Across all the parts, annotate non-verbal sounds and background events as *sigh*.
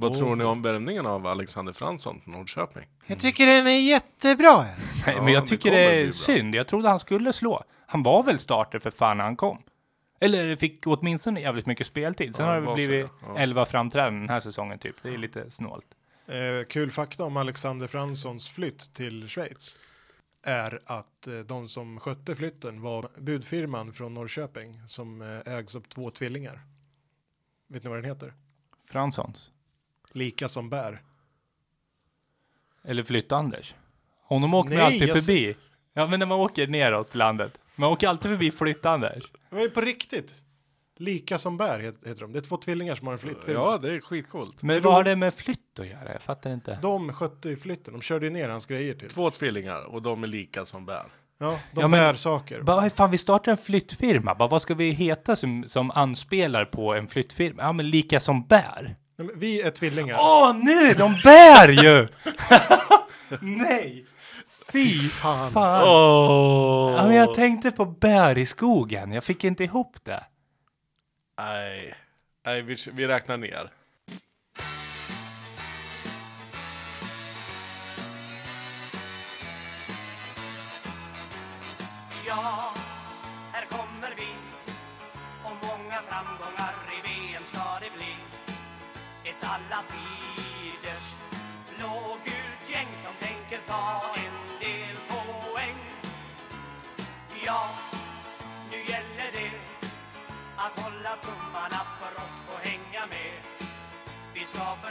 Vad tror ni om värvningen av Alexander Fransson till Norrköping? Jag tycker den är jättebra. Nej, Ja, men jag det tycker det bli är synd. Jag trodde han skulle slå. Han var väl starter för fan när han kom. Eller fick åtminstone jävligt mycket speltid. Sen Ja, har det det blivit ja. 11 framträdanden den här säsongen typ. Det är lite snålt. Eh, kul fakta om Alexander Franssons flytt till Schweiz är att eh, de som skötte flytten var budfirman från Norrköping som eh, ägs av två tvillingar. Vet ni vad den heter? Franssons. Lika som bär. Eller Flytt-Anders. Honom åker man Nej, alltid jag förbi. Ja, men när man åker neråt landet. Man åker alltid förbi Flytt-Anders. Det var ju på riktigt. Lika som bär het- heter de. Det är två tvillingar som har en flyttfirma. Ja, det är skitcoolt. Men vad har det med flytt att göra? Jag fattar inte. De skötte ju flytten. De körde ju ner hans grejer till. Två tvillingar och de är lika som bär. Ja, de Ja, men- bär saker. Bara, fan, vi startar en flyttfirma. Bara, vad ska vi heta som, som anspelar på en flyttfirma? Ja, men lika som bär. Nej, men Vi är tvillingar. Åh, nu! De bär ju! *laughs* Nej! Fy fan. fan. Åh! Ja, men jag tänkte på bär i skogen. Jag fick inte ihop det. Nej, Nej vi, vi räknar ner.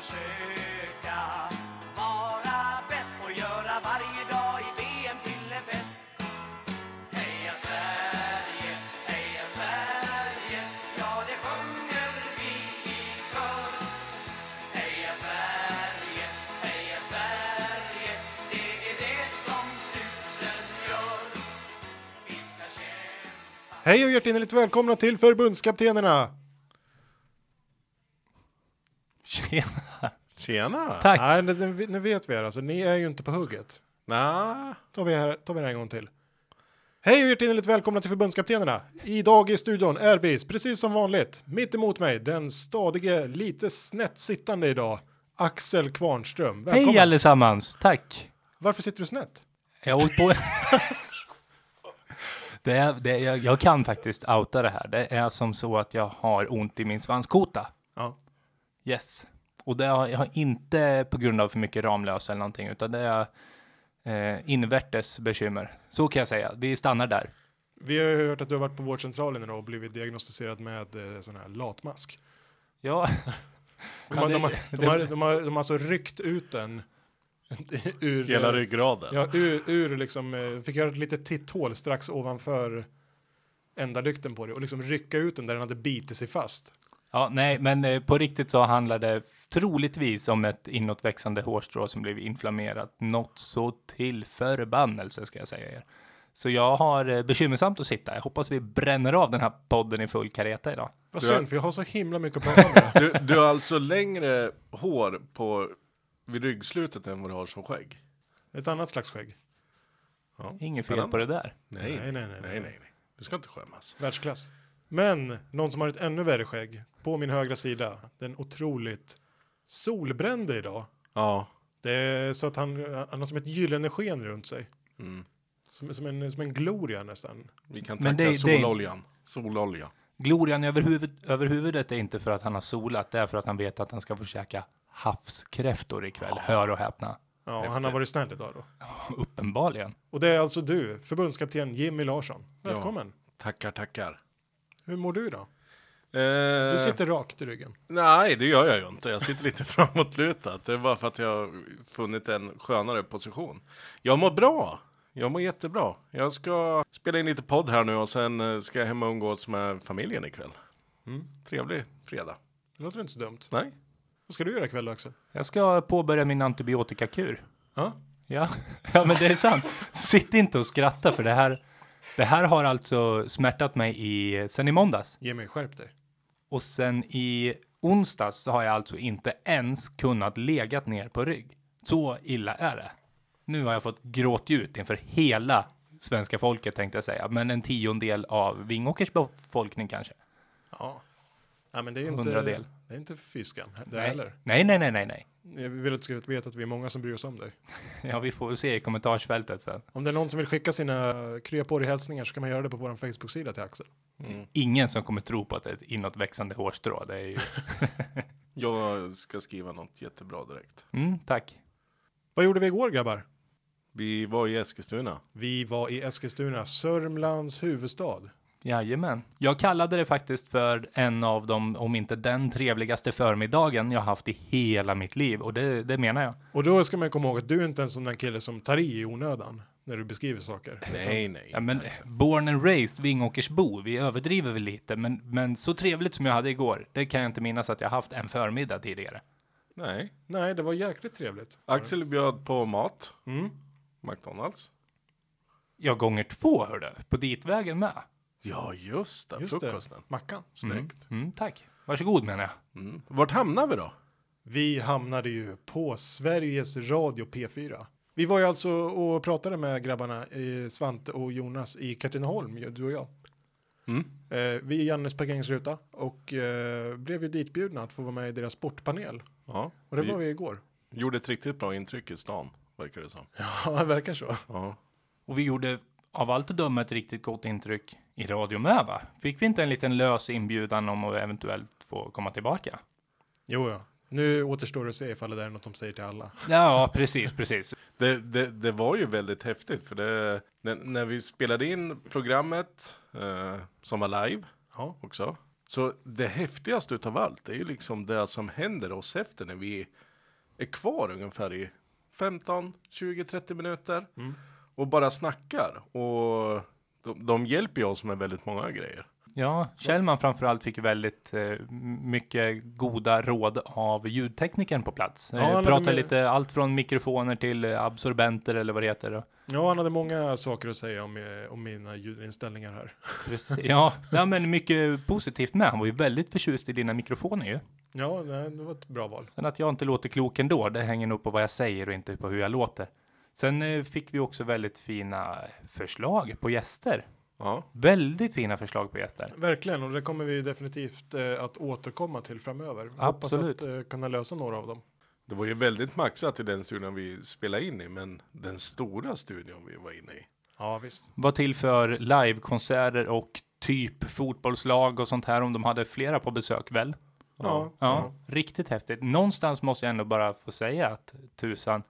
Försöka vara bäst och göra varje dag i VM till en fest. Heja Sverige, heja Sverige, ja det sjunger vi i kör. Heja Sverige, heja Sverige, det är det som susen gör. Vi ska kämpa Hej och hjärtinnerligt välkomna till förbundskaptenerna. Tjena. Tack. Nej, nu, nu- vet vi er. Alltså, ni är ju inte på hugget. Nja, Tar vi, här, tar vi det här en gång till. Hej och hjärtinnerligt välkomna till förbundskaptenerna. Idag i studion är vi, precis som vanligt, mitt emot mig, den stadige, lite snett sittande idag, Axel Kvarnström. Välkommen. Hej allesammans. Tack. Varför sitter du snett? Jag har hållit på... *laughs* det är, det är, jag, jag kan faktiskt outa det här. Det är som så att jag har ont i min svanskota. Ja. Yes. Och det har, jag har inte på grund av för mycket Ramlösa eller någonting, utan det är eh, invärtes bekymmer. Så kan jag säga. Vi stannar där. Vi har ju hört att du har varit på vårdcentralen idag och blivit diagnostiserad med eh, sån här latmask. Ja, *laughs* De, Ja, har, det- de, har, det- de, har, de, har, de har alltså ryckt ut den *laughs* ur, hela ryggraden. Ja, ur, ur liksom, eh, fick göra ett litet titthål strax ovanför ändalykten på det och liksom rycka ut den där den hade bitit sig fast. Ja nej, men eh, på riktigt så handlar det troligtvis om ett inåtväxande hårstrå som blev inflammerat. Något så till förbannelse ska jag säga er. Så jag har eh, bekymmersamt att sitta. Jag hoppas vi bränner av den här podden i full kareta idag. Vad synd, för jag har så himla mycket att prata. *laughs* Du, du har alltså längre hår på vid ryggslutet än vad du har som skägg? Ett annat slags skägg. Ja, Inget fel på det där. Nej, Nej, nej, nej, nej, nej, nej, nej, Du ska inte skämmas. Världsklass. Men någon som har ett ännu värre skägg på min högra sida. Den otroligt solbrände idag. Ja. Det är så att han, han har som ett gyllene sken runt sig. Mm. Som, som, en, som en gloria nästan. Vi kan tacka det- det- sololjan. Sololja. Glorian över, huvud, över huvudet är inte för att han har solat, det är för att han vet att han ska få käka havskräftor ikväll. Hör och häpna. Ja, Häftigt. han har varit snäll idag då. Uppenbarligen. Och det är alltså du, förbundskapten Jimmy Larsson. Välkommen. Tackar, tackar. Hur mår du idag? Eh, Du sitter rakt i ryggen. Nej, det gör jag ju inte. Jag sitter lite *laughs* framåtlutat. Det är bara för att jag har funnit en skönare position. Jag mår bra. Jag mår jättebra. Jag ska spela in lite podd här nu och sen eh, ska jag hem och umgås med familjen ikväll. Mm. Trevlig fredag. Det låter inte så dumt. Nej? Vad ska du göra ikväll Axel? Jag ska påbörja min antibiotikakur. Ja? Ja, *laughs* ja men det är sant. Sitt inte och skratta för det här, det här har alltså smärtat mig i, sen i måndags. Jimmy, skärp dig. Och sen i onsdags så har jag alltså inte ens kunnat legat ner på rygg. Så illa är det. Nu har jag fått gråta ut inför hela svenska folket tänkte jag säga, men en tiondel av Vingåkers befolkning kanske. Ja. Nej, men det är inte, Hundradel. det är inte fyskam det Nej. heller. nej, nej, nej, nej, nej. Jag vill att du ska veta att vi är många som bryr oss om dig. *laughs* Ja, vi får väl se i kommentarsfältet sen. Om det är någon som vill skicka sina krya på hälsningar så kan man göra det på vår Facebook-sida till Axel. Mm. Ingen som kommer tro på att det är ett inåtväxande hårstrå. Det är ju... *laughs* Jag ska skriva något jättebra direkt. Mm, tack. Vad gjorde vi igår grabbar? Vi var i Eskilstuna. Vi var i Eskilstuna, Sörmlands huvudstad. Jajamän. Jag kallade det faktiskt för en av de, om inte den trevligaste förmiddagen jag haft i hela mitt liv. Och det, det menar jag. Och då ska man komma ihåg att du är inte en sån där kille som tar i i onödan när du beskriver saker. Nej, nej. Ja, men born and raised Vingåkersbo, vi överdriver väl lite, men, men så trevligt som jag hade igår, det kan jag inte minnas att jag haft en förmiddag tidigare. Nej. Nej, det var jäkligt trevligt. Axel bjöd på mat. Mm. McDonalds. Jag gånger två, hörde på ditvägen med. Ja, just det. Just frukosten. det, Mackan. Snyggt. Mm, tack. Varsågod menar jag. Mm. Vart hamnar vi då? Vi hamnade ju på Sveriges Radio P4. Vi var ju alltså och pratade med grabbarna eh, Svante och Jonas i Katrineholm, du och jag. Mm. Eh, vi är Jannes parkeringsruta och eh, blev ju ditbjudna att få vara med i deras sportpanel. Ja, Och det vi var vi igår. gjorde ett riktigt bra intryck i stan, verkar det som. Ja, *laughs* det verkar så. Ja. Och vi gjorde av allt att döma ett riktigt gott intryck i radio med, va? Fick vi inte en liten lös inbjudan om att eventuellt få komma tillbaka? Jo, ja. Nu återstår det att se ifall det där är något de säger till alla. *laughs* Ja, precis, precis. Det, det, det var ju väldigt häftigt för det, när, när vi spelade in programmet eh, som var live Ja, också. Så det häftigaste utav allt är ju liksom det som händer oss efter när vi är kvar ungefär i 15, 20, 30 minuter Mm. och bara snackar. Och de, de hjälper ju oss med väldigt många grejer. Ja, Kjellman framförallt fick väldigt eh, mycket goda råd av ljudteknikern på plats. Ja, Eh, pratade med- lite allt från mikrofoner till eh, absorbenter eller vad det heter. ja han hade många saker att säga om, eh, om mina ljudinställningar här. Precis. Ja, ja, men mycket positivt med. Han var ju väldigt förtjust i dina mikrofoner ju. Ja, det var ett bra val. Sen att jag inte låter klok ändå, det hänger nog på vad jag säger och inte på hur jag låter. Sen eh, fick vi också väldigt fina förslag på gäster. Ja, Väldigt fina förslag på gäster. Verkligen, och det kommer vi definitivt eh, att återkomma till framöver. Absolut. Hoppas att eh, kunna lösa några av dem. det var ju väldigt maxat i den studion vi spelade in i, men den stora studion vi var inne i. Ja, visst. Var till för livekonserter och typ fotbollslag och sånt här om de hade flera på besök väl? Ja, Ja, riktigt häftigt. Någonstans måste jag ändå bara få säga att tusan,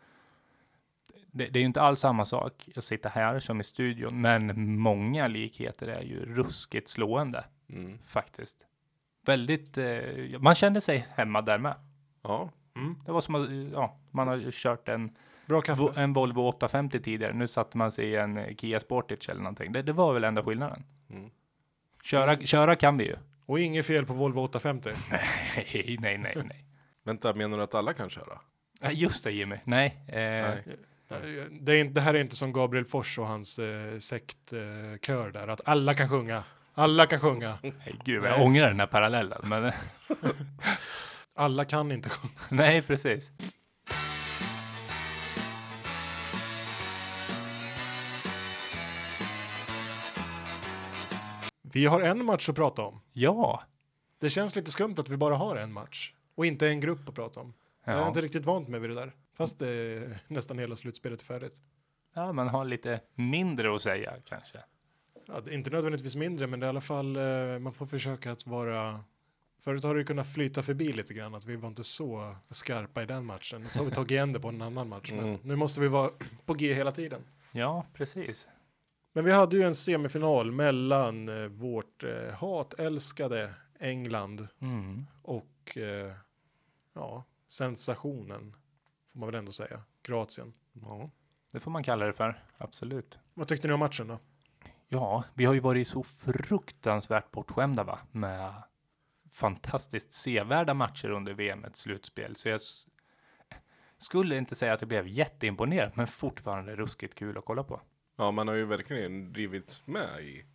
det, det är ju inte alls samma sak att sitta här som i studion, men många likheter är ju ruskigt slående Mm. faktiskt. Väldigt, eh, man kände sig hemma där med. Ja, Mm. Det var som att, ja, man har kört en, Bra. Vo- en Volvo 850 tidigare, nu satte man sig i en eh, Kia Sportage eller någonting. Det, det var väl enda skillnaden. Mm. Köra, köra kan vi ju. Och inget fel på Volvo 850. *laughs* Nej, nej, nej, nej. vänta, menar du att alla kan köra? Just det Jimmy, nej. Eh, Nej. Eh, Det, är det här är inte som Gabriel Fors och hans eh, sektkör eh, där, att alla kan sjunga. Alla kan sjunga. *laughs* Nej, gud, jag Nej. ångrar den här parallellen. Men *laughs* Alla kan inte sjunga. *laughs* nej, precis. Vi har en match att prata om. Ja. Det känns lite skumt att vi bara har en match och inte en grupp att prata om. Jag är Ja. inte riktigt vant med vid det där. Fast det är nästan hela slutspelet är färdigt. ja, man har lite mindre att säga kanske. Ja, inte nödvändigtvis mindre, men det är i alla fall eh, man får försöka att vara. Förut har det ju kunnat flyta förbi lite grann att vi var inte så skarpa i den matchen. Så har vi tagit igen det på en annan match. Men Mm. nu måste vi vara på G hela tiden. Ja, precis. Men vi hade ju en semifinal mellan eh, vårt eh, hatälskade England Mm. och eh, ja, sensationen får man väl ändå säga, Kroatien. Ja. Det får man kalla det för. Absolut. Vad tyckte ni om matchen då? Ja, vi har ju varit så fruktansvärt bortskämda va? med fantastiskt sevärda matcher under VMets slutspel. Så jag skulle inte säga att jag blev jätteimponerad, men fortfarande ruskigt kul att kolla på. ja, man har ju verkligen drivits med i,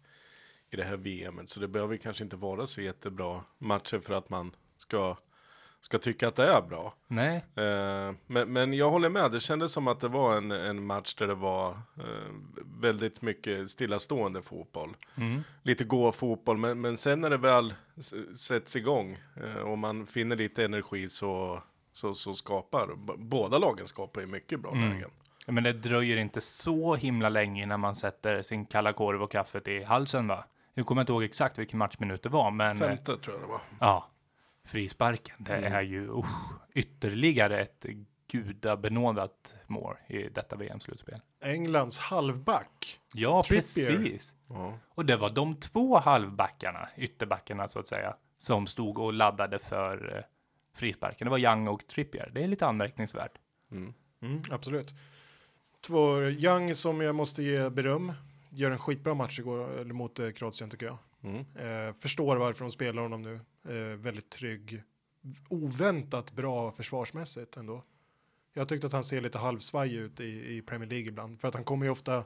i det här VMet, så det behöver kanske inte vara så jättebra matcher för att man ska ska tycka att det är bra. Nej, Eh, men, men jag håller med, det kändes som att det var en, en match där det var eh, väldigt mycket stillastående fotboll. Mm. Lite gå-fotboll, men, men sen när det väl sätts igång eh, och man finner lite energi så, så, så skapar, båda lagen skapar ju mycket bra Mm. lägen. men det dröjer inte så himla länge innan man sätter sin kalla korv och kaffet i halsen va? Nu kommer jag inte ihåg exakt vilken matchminut det var, men eh, Femte tror jag det var. ja, frisparken, det Mm. är ju usch, ytterligare ett gudabenådat mål i detta VM-slutspel. Englands halvback. Ja, Trippier. precis. Ja. Och det var de två halvbackarna, ytterbackarna så att säga, som stod och laddade för eh, frisparken. Det var Young och Trippier. Det är lite anmärkningsvärt. Mm. Mm, absolut. Två Young som jag måste ge beröm. Gör en skitbra match igår eller mot eh, Kroatien tycker jag. Mm. Eh, förstår varför de spelar honom nu. Eh, väldigt trygg. Oväntat bra försvarsmässigt ändå. Jag tyckte att han ser lite halvsvaj ut i, i Premier League ibland. För att han kommer ju ofta,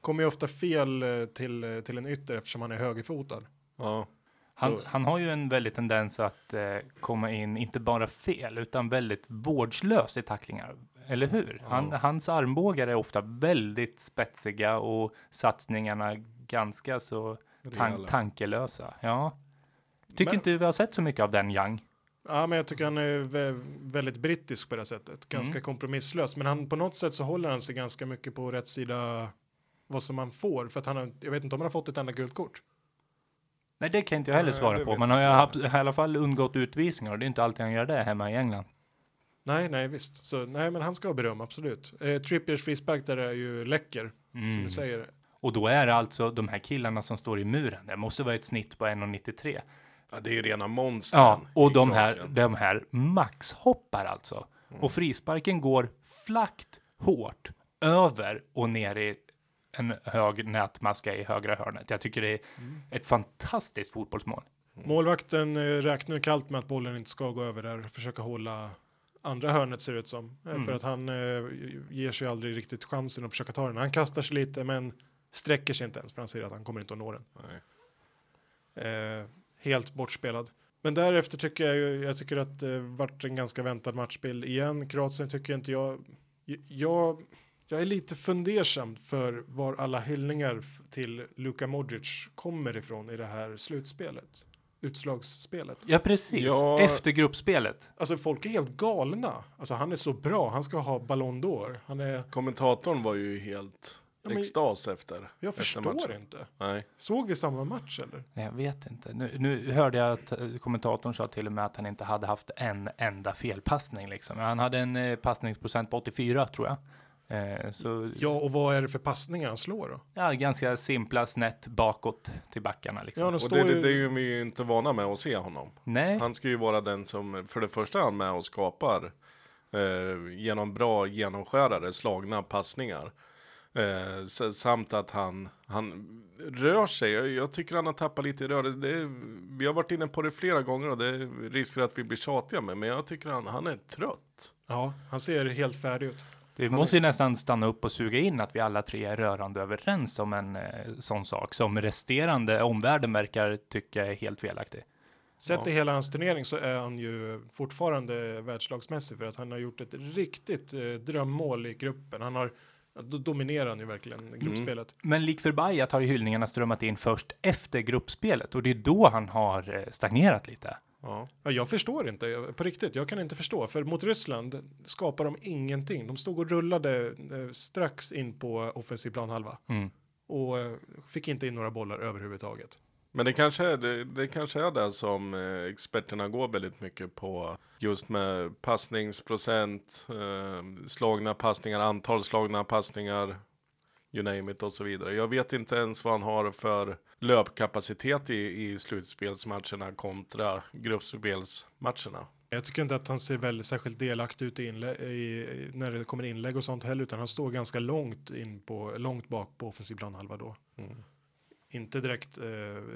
kommer ju ofta fel eh, till, eh, till en ytter eftersom han är högerfotad. Ja. Han, han har ju en väldigt tendens att eh, komma in, inte bara fel, utan väldigt vårdslöst i tacklingar. Eller hur? Han, Ja. Hans armbågar är ofta väldigt spetsiga och satsningarna ganska så tan tankelösa. Ja. Tycker Men- inte vi har sett så mycket av den Young. Ja, men jag tycker han är vä- väldigt brittisk på det sättet. Ganska Mm. kompromisslös. Men han, på något sätt så håller han sig ganska mycket på rätt sida vad som man får. För att han har, jag vet inte om han har fått ett enda gult kort. Nej, det kan inte jag heller svara det på. vet Man har haft, i alla fall undgått utvisningar och det är inte alltid han gör det hemma i England. Nej, nej visst. Så, nej, men han ska ha beröm, absolut. Eh, Trippiers frispark där är ju läcker, som Mm. du säger. Och då är det alltså de här killarna som står i muren. Det måste vara ett snitt på 1,93. ja, det är ju rena monstern. Ja, och de här, de här maxhoppar alltså. Och frisparken går flackt hårt över och ner i en hög nätmaska i högra hörnet. Jag tycker det är ett fantastiskt fotbollsmål. Målvakten eh, räknar kallt med att bollen inte ska gå över där. Försöka hålla andra hörnet ser det ut som. Eh, Mm. För att han eh, ger sig aldrig riktigt chansen att försöka ta den. Han kastar sig lite men sträcker sig inte ens för han ser att han kommer inte att nå den. Nej. Eh, helt bortspelad. Men därefter tycker jag ju, jag tycker att det vart en ganska väntad matchbild igen. Kroatien tycker inte jag, jag, jag är lite fundersam för var alla hyllningar till Luka Modric kommer ifrån i det här slutspelet. Utslagsspelet. Ja, precis. Ja. Efter gruppspelet. Alltså folk är helt galna. Alltså han är så bra, han ska ha Ballon d'Or. Han är, Kommentatorn var ju helt Ja, men- extas efter. jag efter förstår matchen. inte. Nej. Såg vi samma match eller? Jag vet inte. Nu, nu hörde jag att eh, kommentatorn sa till och med att han inte hade haft en enda felpassning. Liksom. Han hade en eh, passningsprocent på 84 tror jag. Eh, så Ja, och vad är det för passningar han slår då? ja, ganska simpla snett bakåt till backarna. Liksom. Ja, Och det, ju... det är ju vi ju inte vana med att se honom. Nej, Han ska ju vara den som, för det första är han med och skapar eh, genom bra genomskärare, slagna passningar. Eh, samt att han, han rör sig. Jag, jag tycker han har tappat lite i rörelse. Vi har varit inne på det flera gånger och det är risk för att vi blir tjatiga med. Men jag tycker han, han är trött. Ja, han ser helt färdig ut. vi måste ju nästan stanna upp och suga in att vi alla tre är rörande överens om en eh, sån sak som resterande omvärlden verkar tycka är helt felaktig. Sett Ja. i hela hans turnering så är han ju fortfarande världslagsmässig för att han har gjort ett riktigt eh, drömmål i gruppen. Han har, då dominerar han ju verkligen gruppspelet. Men lik förbajat har ju hyllningarna strömmat in först efter gruppspelet och det är då han har eh, stagnerat lite. Ja. Ja, jag förstår inte, på riktigt, jag kan inte förstå. För mot Ryssland skapar de ingenting. De stod och rullade eh, strax in på offensiv planhalva Mm. och eh, fick inte in några bollar överhuvudtaget. Men det kanske, är, det, det kanske är det som eh, experterna går väldigt mycket på. Just med passningsprocent, eh, slagna passningar, antal slagna passningar, you name it och så vidare. Jag vet inte ens vad han har för löpkapacitet i, i slutspelsmatcherna kontra gruppspelsmatcherna. Jag tycker inte att han ser väl särskilt delaktig ut i, i när det kommer inlägg och sånt heller, utan han står ganska långt in på långt bak på offensiv planhalva då. Mm. Inte direkt eh,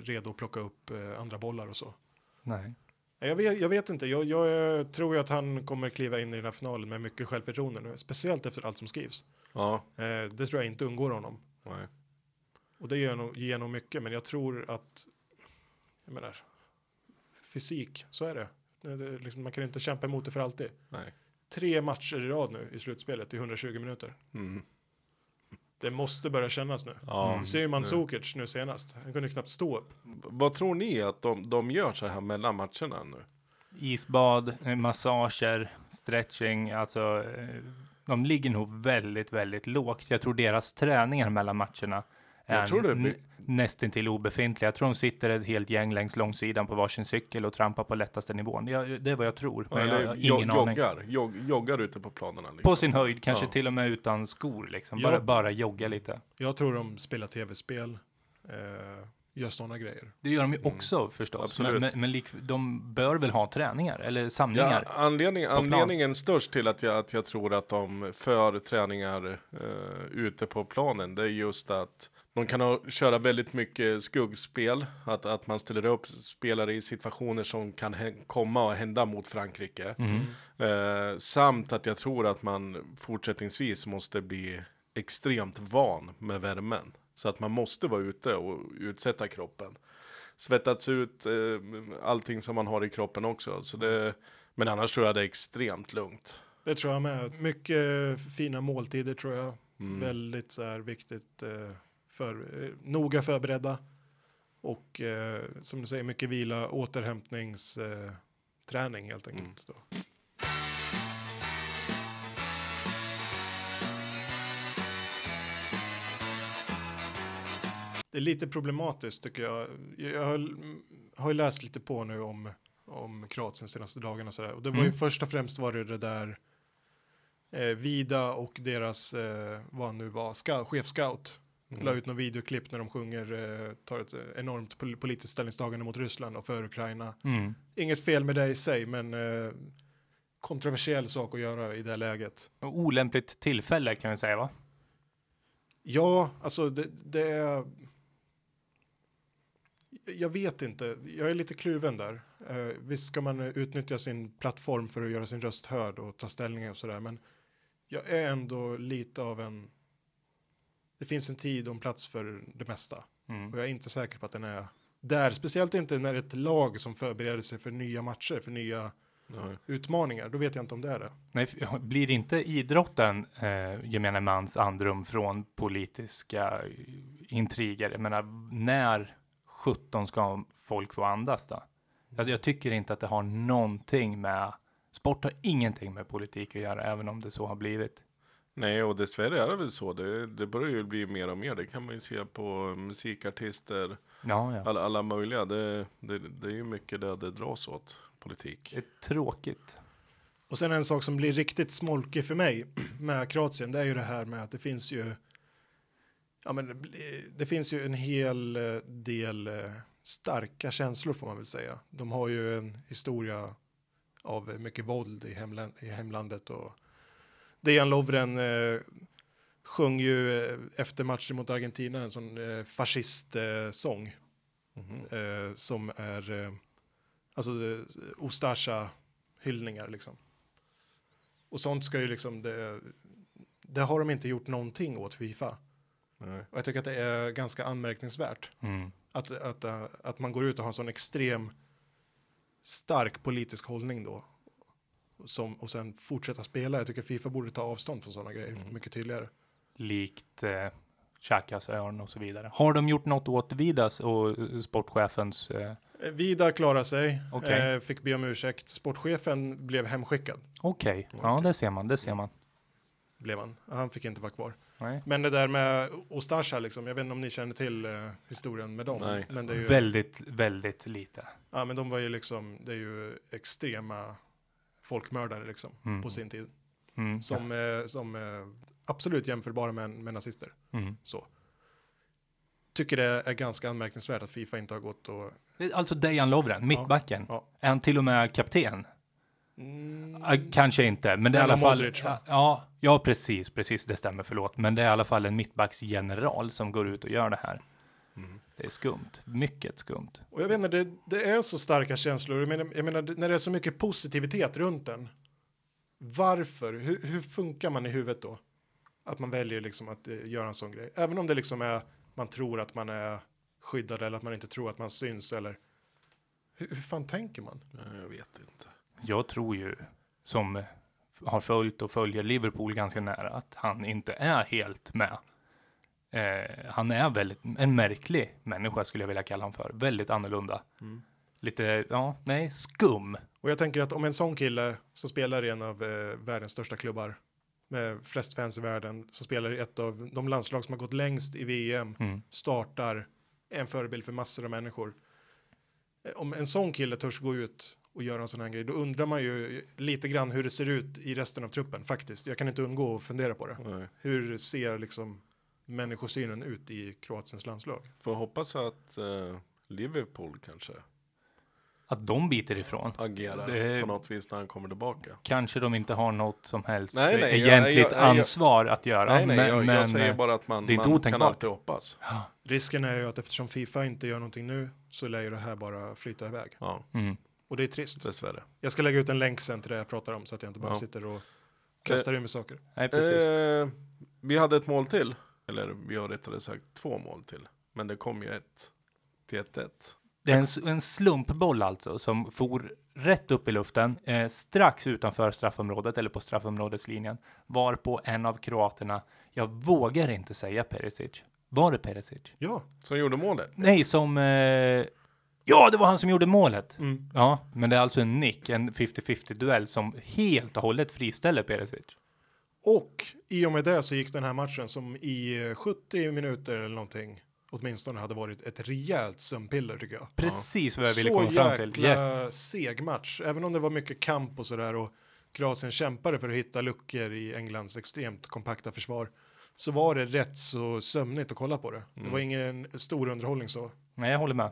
redo att plocka upp eh, andra bollar och så. Nej. Jag vet, jag vet inte, jag, jag eh, tror ju att han kommer kliva in i den här finalen med mycket självförtroende nu, speciellt efter allt som skrivs. Ja, Eh, det tror jag inte undgår honom. nej. Och det ger nog, ger nog mycket, men jag tror att, jag menar, fysik, så är det. Det liksom, man kan inte kämpa emot det för alltid. Nej. Tre matcher i rad nu i slutspelet i 120 minuter. Mm. Det måste börja kännas nu. Ja, Mm. Ser man det- Sukic nu senast. Han kunde knappt stå upp. Vad tror ni att de, de gör så här mellan matcherna nu? Isbad, massager, stretching, alltså de ligger nog väldigt, väldigt lågt. Jag tror deras träningar mellan matcherna är Jag nästintill obefintliga. Jag tror de sitter ett helt gäng längs långsidan på varsin cykel och trampar på lättaste nivån. Jag, det är vad jag tror, men jag Eller jo- ingen aning. joggar, jog, joggar ute på planerna. Liksom. På sin höjd, kanske Ja. till och med utan skor, liksom. Ja. Bara, bara jogga lite. Jag tror de spelar tv-spel. Eh, gör sådana grejer. Det gör de ju också förstås, Mm. Absolut. men, men, men lik, de bör väl ha träningar eller Ja, samlingar. anledning, plan. anledningen störst till att jag, att jag tror att de för träningar eh, ute på planen, det är just att de kan ha, köra väldigt mycket skuggspel, att, att man ställer upp spelare i situationer som kan komma och hända mot Frankrike. Mm. Eh, samt att jag tror att man fortsättningsvis måste bli extremt van med värmen. Så att man måste vara ute och utsätta kroppen. Svettats ut eh, allting som man har i kroppen också. Så det, men annars tror jag det är extremt lugnt. Det tror jag med. Mycket fina måltider tror jag. Mm. Väldigt så här viktigt. Eh, för, eh, noga förberedda. Och eh, som du säger, mycket vila, återhämtningsträning eh, helt enkelt. Mm. Då. Det är lite problematiskt tycker jag. Jag har, har ju läst lite på nu om, om Kroatien senaste dagarna och sådär. Och det var ju Mm. först och främst var det det där eh, Vida och deras, eh, vad han nu var, scout, chefscout. Mm. La ut någon videoklipp när de sjunger, eh, tar ett eh, enormt pol- politiskt ställningstagande mot Ryssland och för Ukraina. Mm. Inget fel med det i sig, men eh, kontroversiell sak att göra i det läget. Olämpligt tillfälle kan vi säga va? Ja, alltså det, det är... Jag vet inte, jag är lite kluven där. Eh, visst ska man eh, utnyttja sin plattform för att göra sin röst hörd och ta ställning och sådär, men jag är ändå lite av en... Det finns en tid och en plats för det mesta. Mm. Och jag är inte säker på att den är där, speciellt inte när ett lag som förbereder sig för nya matcher, för nya Nej. utmaningar. Då vet jag inte om det är det. Nej, blir inte idrotten eh, gemene mans andrum från politiska eh, intriger? Jag menar, när 17 ska folk få andas då? Jag, jag tycker inte att det har någonting med, sport har ingenting med politik att göra, även om det så har blivit. Nej, och dessvärre är det väl så. Det, det börjar ju bli mer och mer. Det kan man ju se på musikartister, Ja, ja. alla, alla möjliga. Det, det, det är ju mycket där det dras åt, politik. Det är tråkigt. Och sen en sak som blir riktigt smolkig för mig med Kroatien, det är ju det här med att det finns ju Ja, men det det finns ju en hel eh, del eh, starka känslor får man väl säga. De har ju en historia av mycket våld i, hemland, i hemlandet och Dejan Lovren eh, sjöng ju eh, efter matchen mot Argentina en sån eh, fascistsång eh, sång, Mhm. eh, som är eh, alltså Ustasja hyllningar liksom. Och sånt ska ju liksom, det, det har de inte gjort någonting åt Fifa. Nej. Och jag tycker att det är ganska anmärkningsvärt Mm. att, att, att man går ut och har en sån extrem stark politisk hållning då. Som, och sen fortsätta spela. Jag tycker Fifa borde ta avstånd från sådana grejer Mm. mycket tydligare. Likt eh, Chakas örn och så vidare. Har de gjort något åt Vidas och eh, sportchefens eh, Eh, Vida klarade sig, Okej. eh, fick be om ursäkt. Sportchefen blev hemskickad, Okej, ja det ser man, det ser man. blev han. Han fick inte vara kvar. Nej. Men det där med Ostasja, liksom, jag vet inte om ni känner till eh, historien med dem. Nej. Men det är ju, Väldigt, väldigt lite. ja, men de var ju liksom, det är ju extrema folkmördare liksom, Mm. på sin tid. Mm. Som, eh, som eh, absolut jämförbara med, med nazister. Mm. Så. Tycker det är ganska anmärkningsvärt att Fifa inte har gått och... Alltså Dejan Lovren, mittbacken. Ja. Är han till och med kapten? Mm, Ah, Kanske inte, men det är i alla fall... Modric, ja, ja, precis, precis, det stämmer, förlåt. Men det är i alla fall en mittbacksgeneral som går ut och gör det här. Mm. Det är skumt, mycket skumt. och jag vet inte, det, det är så starka känslor. Jag menar, jag menar, när det är så mycket positivitet runt den. Varför? Hur, hur funkar man i huvudet då? Att man väljer liksom att eh, göra en sån grej. Även om det liksom är, man tror att man är skyddad eller att man inte tror att man syns eller Hur, hur fan tänker man? Ja, Jag vet inte. Jag tror ju, som har följt och följer Liverpool ganska nära, att han inte är helt med. Eh, han är väldigt, en märklig människa skulle jag vilja kalla honom för. Väldigt annorlunda. Mm. Lite, ja, nej, skum. Och jag tänker att om en sån kille som spelar i en av eh, världens största klubbar med flest fans i världen, som spelar i ett av de landslag som har gått längst i VM, Mm. startar, är en förebild för massor av människor. Eh, Om en sån kille törs gå ut och göra en sån här grej, då undrar man ju lite grann hur det ser ut i resten av truppen faktiskt. Jag kan inte undgå att fundera på det. Nej. Hur ser liksom människosynen ut i Kroatiens landslag? Får hoppas att eh, Liverpool kanske Att de biter ifrån. agerar Det- på något vis när han kommer tillbaka. Kanske de inte har något som helst Nej, nej, jag- egentligt jag- jag- ansvar att göra. nej, nej, men, jag, men, jag säger eh, bara att man, det är inte man kan alltid hoppas. Risken är ju att eftersom Fifa inte gör någonting nu så lär ju det här bara flyta iväg. Ja, Mm. Och det är trist. dessvärre. Jag ska lägga ut en länk sen till det jag pratar om så att jag inte bara Ja. sitter och kastar ur mig saker. Nej, precis. Eh, vi hade ett mål till. Eller vi har rättare sagt två mål till. Men det kom ju ett till 1-1. Det är en, en slumpboll alltså som for rätt upp i luften eh, strax utanför straffområdet eller på straffområdeslinjen varpå en av kroaterna, jag vågar inte säga Perisic. Var det Perisic? Ja, Som gjorde målet. Nej, som... Eh, ja, det var han som gjorde målet. mm. Ja, men det är alltså en nick, en 50-50 duell som helt och hållet friställer Perisic. Och i och med det så gick den här matchen som i eh, 70 minuter eller någonting åtminstone hade varit ett rejält sömnpiller tycker jag. Precis vad jag ville så komma fram till. jäkla Yes. seg match, även om det var mycket kamp och sådär och Kroatien kämpade för att hitta luckor i Englands extremt kompakta försvar så var det rätt så sömnigt att kolla på det. Det Mm. var ingen stor underhållning så. Nej, jag håller med.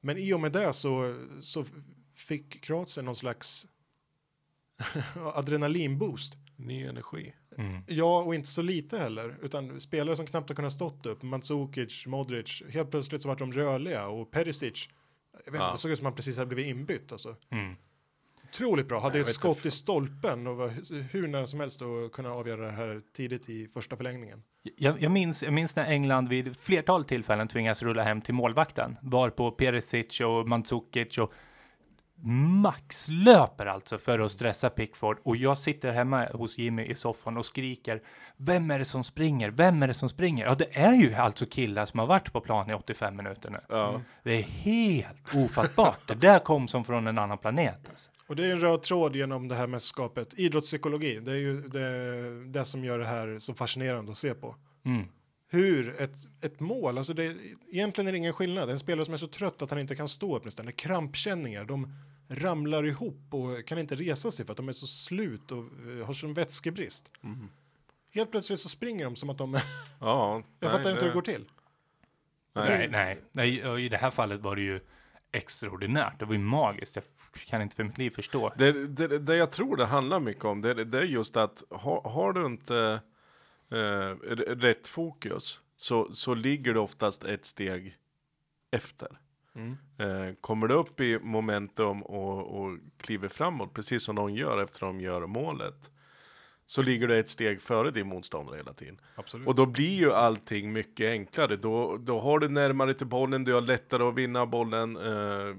Men i och med det så, så fick Kroatien någon slags *laughs* adrenalinboost. Ny energi. Mm. Ja, och inte så lite heller, utan spelare som knappt har kunnat stått upp, Mandzukic, Modric, helt plötsligt så vart de rörliga och Perisic, jag vet Ja. inte, det såg ut som han precis hade blivit inbytt alltså. Mm. Otroligt bra, hade ett skott inte. i stolpen och var hur nära som helst att kunna avgöra det här tidigt i första förlängningen. Jag, jag, minns, jag minns när England vid ett flertal tillfällen tvingas rulla hem till målvakten, varpå Perisic och Mandzukic och Max löper alltså för att stressa Pickford och jag sitter hemma hos Jimmy i soffan och skriker Vem är det som springer? Vem är det som springer? Ja, det är ju alltså killar som har varit på plan i 85 minuter nu. Ja. Det är helt ofattbart. det där kom som från en annan planet. Alltså. Och det är en röd tråd genom det här mästerskapet, idrottspsykologi, det är ju det, det som gör det här så fascinerande att se på. Mm. Hur ett, ett mål, alltså det, egentligen är det ingen skillnad. En spelare som är så trött att han inte kan stå upp nästan, det är krampkänningar, de ramlar ihop och kan inte resa sig för att de är så slut och eh, har sån vätskebrist. Mm. Helt plötsligt så springer de som att de, Ja, *laughs* jag fattar inte hur det går till. Nej, nej, nej. I det här fallet var det ju extraordinärt. Det var ju magiskt. Jag kan inte för mitt liv förstå. Det, det, det jag tror det handlar mycket om, det, det är just att ha, har du inte eh, rätt fokus så, så ligger du oftast ett steg efter. Mm. Eh, kommer du upp i momentum och, och kliver framåt, precis som de gör efter de gör målet, så ligger du ett steg före din motståndare hela tiden. Absolut. Och då blir ju allting mycket enklare. Då, då har du närmare till bollen, du har lättare att vinna bollen. Eh,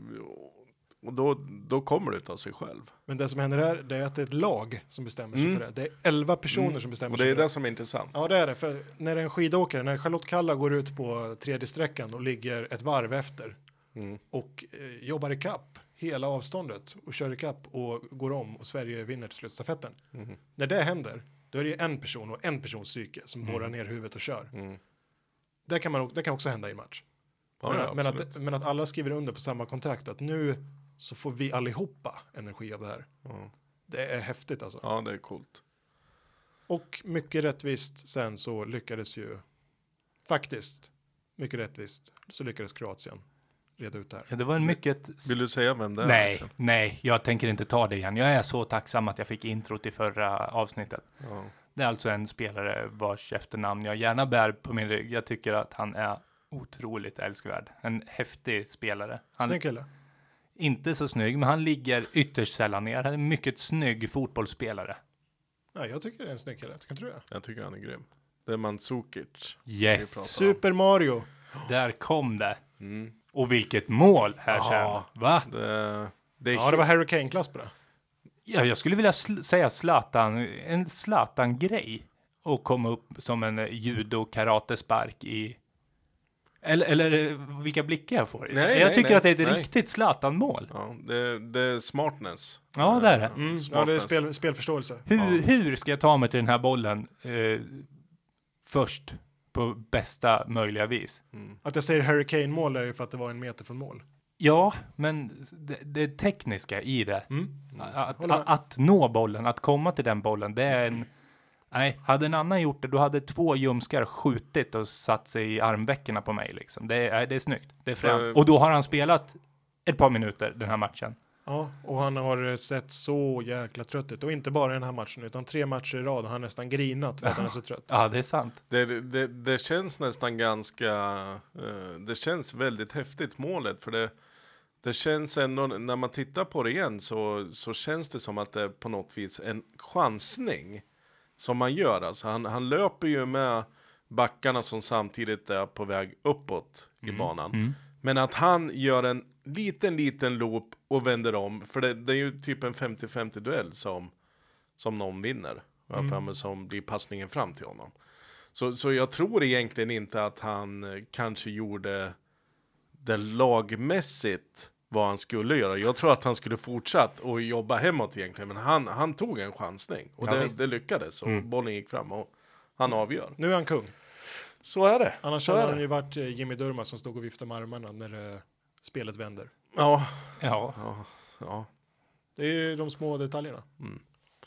och då, då kommer det av sig själv. Men det som händer här, det är att det är ett lag som bestämmer sig Mm. för det. Det är elva personer som bestämmer Och sig det är det som är intressant. Ja, det är det. För när en skidåkare, när Charlotte Kalla går ut på tredje sträckan och ligger ett varv efter Mm. och eh, jobbar i kapp hela avståndet och kör i kapp och går om och Sverige vinner till slutstafetten. Mm. När det händer, då är det en person och en persons psyke som borrar ner huvudet och kör. Mm. Det kan, man, det kan också hända i match. Ja, men, ja, men, att, men att alla skriver under på samma kontrakt, att nu så får vi allihopa energi av det här. Ja. Det är häftigt alltså. ja, det är coolt. Och mycket rättvist sen så lyckades ju faktiskt, mycket rättvist, så lyckades Kroatien reda ut det här. Ja, det var en mycket... Vill du säga vem det är? Nej, Axel? nej, jag tänker inte ta det igen. Jag är så tacksam att jag fick introt i förra avsnittet. Ja. Det är alltså en spelare vars efternamn jag gärna bär på min rygg. Jag tycker att han är otroligt älskvärd. En häftig spelare. Han Snygg kille. Inte så snygg, men han ligger ytterst sällan ner. Han är en mycket snygg fotbollsspelare. Nej, jag tycker det är en snygg kille. Tycker inte du det? Jag tycker han är grym. Det är Mandzukic. Yes, Super Mario. där kom det. Mm. Och vilket mål här Ja. sen. Va? Det, det är Ja, det var Harry Kane-klass på det. Ja, jag skulle vilja sl- säga Zlatan, en Zlatan-grej. Och komma upp som en eh, judo-karate-spark i... Eller, eller eh, vilka blickar jag får. Nej, jag nej, tycker nej, att det är ett nej. riktigt Zlatan-mål. Ja, det, det är smartness. Ja, det är det. Mm, ja, det är spel, spelförståelse. Hur, hur ska jag ta mig till den här bollen eh, först på bästa möjliga vis? Att jag säger Harry Kane-mål är ju för att det var en meter från mål. Ja, men det, det tekniska i det. Mm. Att, att, att nå bollen, att komma till den bollen, det är en... Nej, hade en annan gjort det, då hade två ljumskar skjutit och satt sig i armvecken på mig liksom. Det är, det är snyggt, det är fränt. Eh. Och då har han spelat ett par minuter den här matchen. Ja, och han har sett så jäkla trött ut. Och inte bara den här matchen, utan tre matcher i rad har han nästan grinat för att han är så trött. *laughs* Ja, det är sant. Det, det, det känns nästan ganska, eh, det känns väldigt häftigt målet för det, det känns ändå, när man tittar på det igen så, så känns det som att det är på något vis en chansning som man gör. Alltså han, han löper ju med backarna som samtidigt är på väg uppåt i banan. Men att han gör en liten, liten loop och vänder om, för det, det är ju typ en 50-50 duell som, som någon vinner. För mig som blir passningen fram till honom. Så, så jag tror egentligen inte att han eh, kanske gjorde det lagmässigt vad han skulle göra. Jag tror att han skulle fortsatt och jobba hemåt egentligen. Men han, han tog en chansning och Ja, det, det lyckades. Och bollen gick fram och han avgör. Nu är han kung. Så är det. Annars så hade han ju varit eh, Jimmy Durmaz som stod och viftade med armarna när eh, spelet vänder. Ja, Ja, ja, ja. Det är ju de små detaljerna.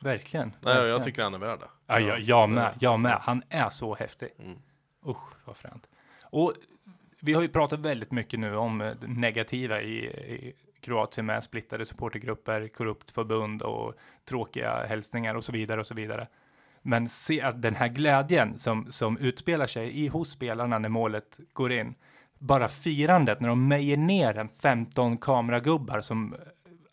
verkligen. Nej, verkligen. jag tycker han är värd det. Ja, jag, jag med, jag med. Han är så häftig. Mm. Usch, vad fränt. Och vi har ju pratat väldigt mycket nu om eh, negativa i, i Kroatien med splittade supportergrupper, korrupt förbund och tråkiga hälsningar och så vidare och så vidare. Men se att den här glädjen som, som utspelar sig i hos spelarna när målet går in, bara firandet när de mejer ner en 15 kameragubbar som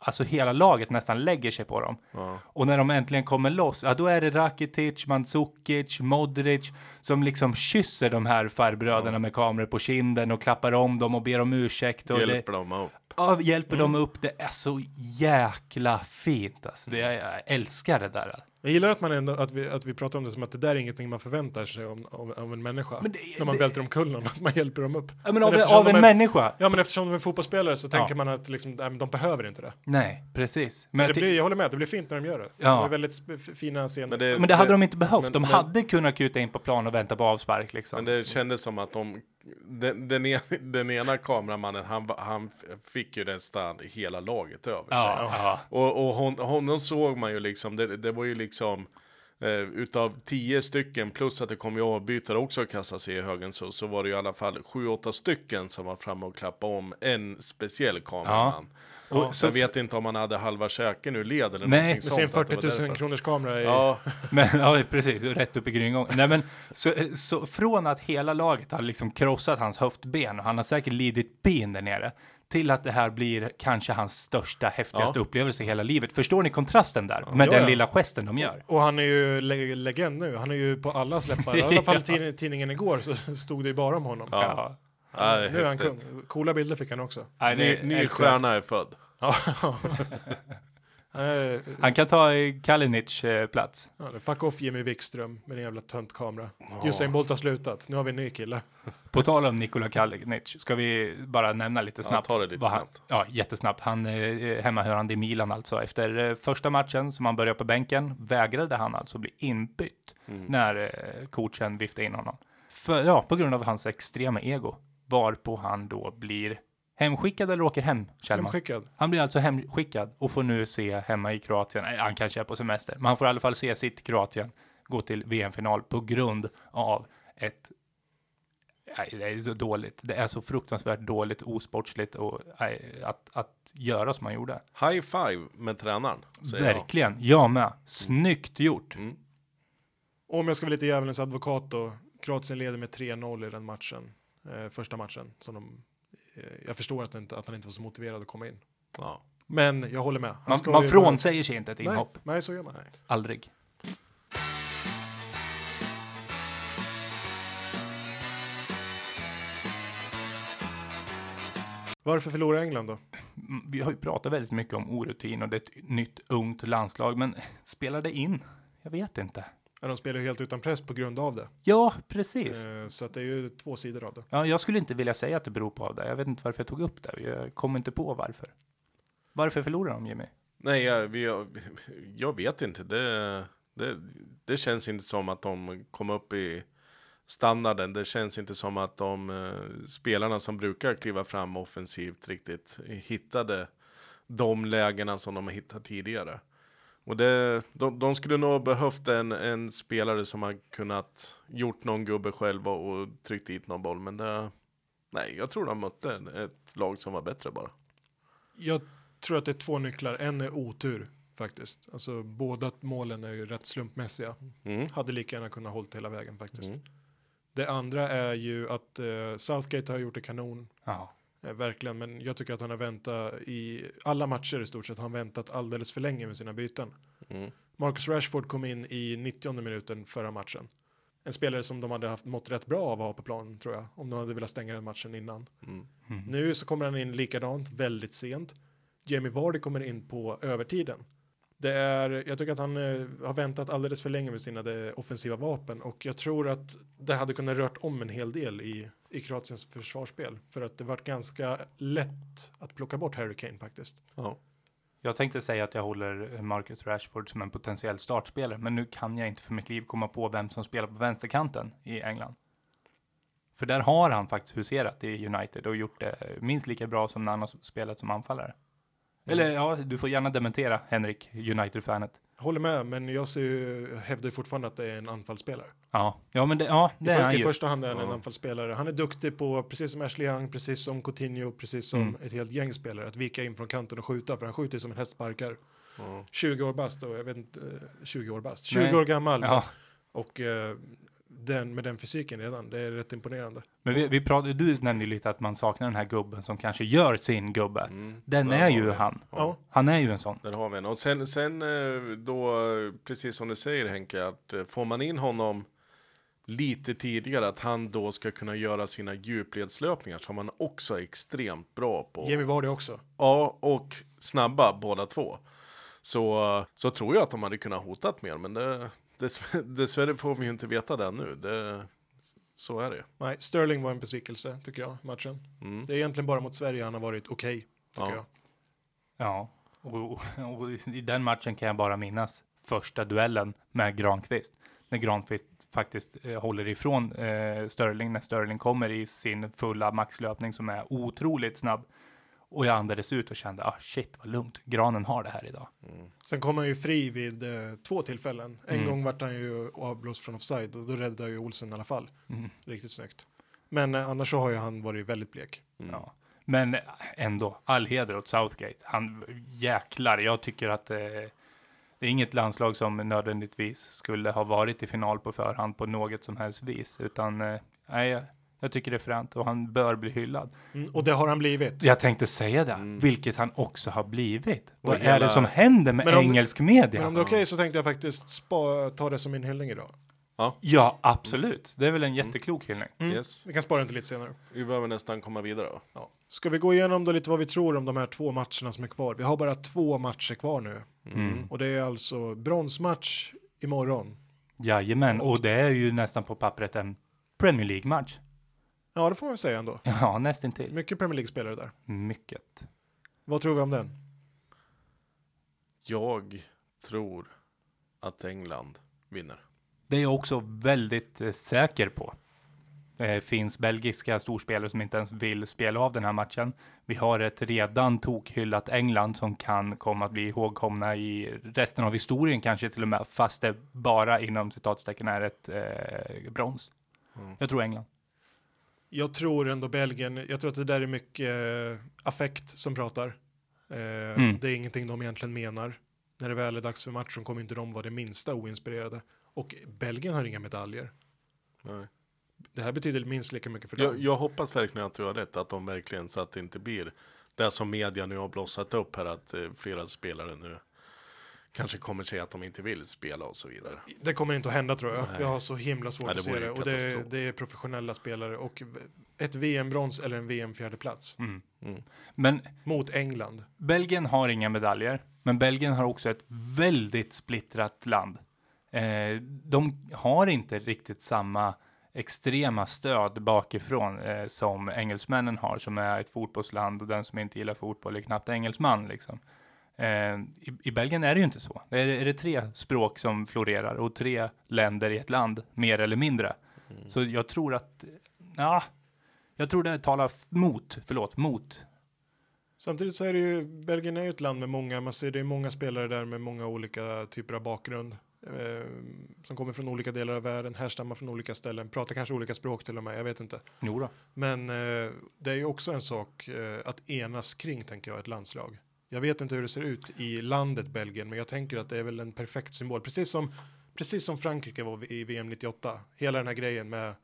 alltså hela laget nästan lägger sig på dem. Ja. Och när de äntligen kommer loss, ja då är det Rakitic, Mandzukic, Modric som liksom kysser de här farbröderna med kameror på kinden och klappar om dem och ber om ursäkt. Och det, Hjälper dem upp. ja, hjälper dem upp. Det är så jäkla fint alltså. Det, jag älskar det där. Jag gillar att, man ändå, att, vi, att vi pratar om det som att det där är ingenting man förväntar sig om, om, om en människa. Men det- när man det- välter omkull någon, att man hjälper dem upp. Ja, men av, eftersom av en är- människa. Ja, men eftersom de är fotbollsspelare så tänker Ja. man att liksom, nej, men de behöver inte det. Nej, precis. Men, det jag ty- blir, jag håller med, det blir fint när de gör det. Ja. Det är väldigt fina scener. Men det, men det hade de inte behövt. men- de men- hade kunnat kuta in på plan och vänta på avspark liksom. Men det kändes som att de, den, den, ena, *laughs* den ena kameramannen, han, han fick ju nästan hela laget över sig. ja, ja. Och, och hon, honom såg man ju liksom, det, det var ju liksom eh, utav tio stycken plus att det kom ju avbytare också att kasta sig i högen så, så var det ju i alla fall sju, åtta stycken som var framme och klappade om en speciell kameraman. Och Och så jag vet inte om han hade halva käken ur led eller Nej. någonting sånt. sin det var 40 000 därför. kronors kamera i... Ja, *laughs* Men, ja, precis. Rätt upp i gryngången. Nej, men så, så från att hela laget har liksom krossat hans höftben och han har säkert lidit ben där nere till att det här blir kanske hans största, häftigaste Ja. upplevelse i hela livet. Förstår ni kontrasten där? Med Ja, den ja. lilla gesten de gör. Och han är ju le legend nu. Han är ju på alla släppar. I *laughs* alla fall tidning, tidningen igår så *laughs* stod det ju bara om honom. ja. Ja. nu är han kung. Coola bilder fick han också. Nej, Ny, det ny stjärna är född. *laughs* Ja. Eh, Han kan ta i Kalinic eh, plats. ja, fuck off Jimmy Wikström med din jävla töntkamera. Usain Bolt har slutat. Nu har vi en ny kille. *laughs* På tal om Nikola Kalinic, ska vi bara nämna lite Ja, snabbt. ta det lite han, snabbt. Ja, jättesnabbt. Han är hemmahörande i Milan alltså. Efter eh, första matchen som han började på bänken vägrade han alltså bli inbytt Mm. när eh, coachen viftade in honom. För, ja, på grund av hans extrema ego. Varpå han då blir hemskickad eller åker hem, Kjellman? Hemskickad. Han blir alltså hemskickad och får nu se hemma i Kroatien, nej, han kanske är på semester, men han får i alla fall se sitt Kroatien gå till VM-final på grund av ett Nej, det är så dåligt. Det är så fruktansvärt dåligt, osportsligt och nej, att, att göra som han gjorde. High five med tränaren. säger jag. Verkligen, jag med. Snyggt gjort. Mm. Om jag ska vara lite djävulens advokat då. Kroatien leder med 3-0 i den matchen. Eh, första matchen. Som de, jag förstår att, inte, att han inte var så motiverad att komma in. Ja. Men jag håller med. Han Man, man ju- frånsäger sig inte ett Nej, inhopp. nej, så gör man. Aldrig. Varför förlorar England då? Mm, Vi har ju pratat väldigt mycket om orutin och det är ett nytt ungt landslag, men spelar det in? Jag vet inte. De spelar ju helt utan press på grund av det. Ja, precis. Eh, så att det är ju två sidor av det. Ja, jag skulle inte vilja säga att det beror på det. Jag vet inte varför jag tog upp det. Jag kommer inte på varför. Varför förlorar de, Jimmy? Nej, jag, vi, jag vet inte. Det, det, det känns inte som att de kom upp i standarden. Det känns inte som att de eh, spelarna som brukar kliva fram offensivt riktigt hittade de lägena som de har hittat tidigare. Och det, de, de skulle nog behövt en, en spelare som har kunnat gjort någon gubbe själv och, och tryckt dit någon boll. Men det, nej, jag tror de mötte ett lag som var bättre bara. Jag tror att det är två nycklar. En är otur faktiskt. Alltså båda målen är ju rätt slumpmässiga. Mm. Hade lika gärna kunnat hålla hela vägen faktiskt. Mm. Det andra är ju att eh, Southgate har gjort det kanon. Eh, verkligen, men jag tycker att han har väntat i alla matcher i stort sett han väntat alldeles för länge med sina byten. Mm. Marcus Rashford kom in i 90 minuten förra matchen. En spelare som de hade haft mått rätt bra av att ha på plan tror jag, om de hade velat stänga den matchen innan. Mm. Nu så kommer han in likadant, väldigt sent. Jamie Vardy kommer in på övertiden. Det är, jag tycker att han eh, har väntat alldeles för länge med sina offensiva vapen och jag tror att det hade kunnat rört om en hel del i, i Kroatiens försvarsspel. För att det varit ganska lätt att plocka bort Harry Kane faktiskt. Ja. jag tänkte säga att jag håller Marcus Rashford som en potentiell startspelare, men nu kan jag inte för mitt liv komma på vem som spelar på vänsterkanten i England. För där har han faktiskt huserat i United och gjort det minst lika bra som när han har spelat som anfallare. Eller ja, du får gärna dementera Henrik, United-fanet. Håller med, men jag ser ju, hävdar ju fortfarande att det är en anfallsspelare. Ja, ja men det, ja, I, det är för, han I ju. första hand är han en anfallsspelare. Han är duktig på, precis som Ashley Young, precis som Coutinho, precis som Mm. ett helt gäng spelare, att vika in från kanten och skjuta, för han skjuter som en hästsparkar. Ja. 20 år bast och jag vet inte, eh, 20 år bast, 20 Nej. år gammal. Ja, Och eh, den, med den fysiken redan, det är rätt imponerande. men vi, vi pratade, du nämnde ju lite att man saknar den här gubben som kanske gör sin gubbe. Mm. Den är ju vi. han. Ja. Han är ju en sån. Där har vi en. Och sen, sen eh, då, precis som du säger Henke, att eh, får man in honom lite tidigare, att han då ska kunna göra sina djupledslöpningar som han också är extremt bra på. Jamie Vardy också. Ja, och snabba båda två. Så, så tror jag att de hade kunnat hotat mer, men det, dess, dessvärre får vi ju inte veta det nu. Det, så är det. Nej, Sterling var en besvikelse, tycker jag, matchen. Mm. Det är egentligen bara mot Sverige han har varit okej, tycker Ja. jag. Ja, och, och i den matchen kan jag bara minnas första duellen med Granqvist. När Granqvist faktiskt eh, håller ifrån eh, Sterling, när Sterling kommer i sin fulla maxlöpning som är otroligt snabb. Och jag andades ut och kände, ah shit vad lugnt, Granen har det här idag. Sen kom han ju fri vid eh, två tillfällen. En Mm. gång vart han ju avblåst från offside och då räddade ju Olsen i alla fall. Mm. Riktigt snyggt. Men eh, annars så har ju han varit väldigt blek. Mm. Ja. Men eh, ändå, all heder åt Southgate. Han jäklar, jag tycker att eh, det är inget landslag som nödvändigtvis skulle ha varit i final på förhand på något som helst vis, utan eh, nej, jag- tycker det är fränt och han bör bli hyllad. Mm, och det har han blivit. Jag tänkte säga det, Mm. vilket han också har blivit. Och Vad är hela- det som händer med Men om- engelsk media? Men om det är okej så tänkte jag faktiskt spa, ta det som min hyllning idag. Ja, absolut. Det är väl en jätteklok hyllning. Mm. Yes. Vi kan spara den till lite senare. Vi behöver nästan komma vidare då. Ja. Ska vi gå igenom då lite vad vi tror om de här två matcherna som är kvar? Vi har bara två matcher kvar nu. Mm. Och det är alltså bronsmatch imorgon. Jajamän, och det är ju nästan på pappret en Premier League-match. Ja, det får man säga ändå. *laughs* Ja, nästintill. Mycket Premier League-spelare där. Mycket. Vad tror vi om den? Jag tror att England vinner. Det är jag också väldigt eh, säker på. Det finns belgiska storspelare som inte ens vill spela av den här matchen. Vi har ett redan tokhyllat England som kan komma att bli ihågkomna i resten av historien kanske till och med, fast det bara inom citatstecken är ett eh, brons. Mm. Jag tror England. Jag tror ändå Belgien. Jag tror att det där är mycket eh, affekt som pratar. Eh, Mm. Det är ingenting de egentligen menar. När det väl är dags för matchen kommer inte de vara det minsta oinspirerade. Och Belgien har inga medaljer. Nej. Det här betyder minst lika mycket för Jag, dem. jag hoppas verkligen att du har rätt, att de verkligen så att det inte blir det som media nu har blossat upp här, att eh, flera spelare nu kanske kommer säga att de inte vill spela och så vidare. Det kommer inte att hända tror jag. Nej. Jag har så himla svårt Nej, det att se det. Och det det är professionella spelare och ett VM-brons eller en VM-fjärdeplats Mm. Mm. Men mot England. Belgien har inga medaljer, men Belgien har också ett väldigt splittrat land. Eh, de har inte riktigt samma extrema stöd bakifrån eh, som engelsmännen har, som är ett fotbollsland och den som inte gillar fotboll är knappt engelsman. Liksom. Eh, i, I Belgien är det ju inte så. Det är, är det tre språk som florerar och tre länder i ett land, mer eller mindre. Så jag tror att, ja, jag tror det talar mot, förlåt, mot Samtidigt så är det ju, Belgien är ju ett land med många, man ser det är många spelare där med många olika typer av bakgrund. Eh, som kommer från olika delar av världen, härstammar från olika ställen, pratar kanske olika språk till och med, jag vet inte. Jo då. Men eh, det är ju också en sak eh, att enas kring, tänker jag, ett landslag. Jag vet inte hur det ser ut i landet Belgien, men jag tänker att det är väl en perfekt symbol. Precis som, precis som Frankrike var i VM 98. Hela den här grejen med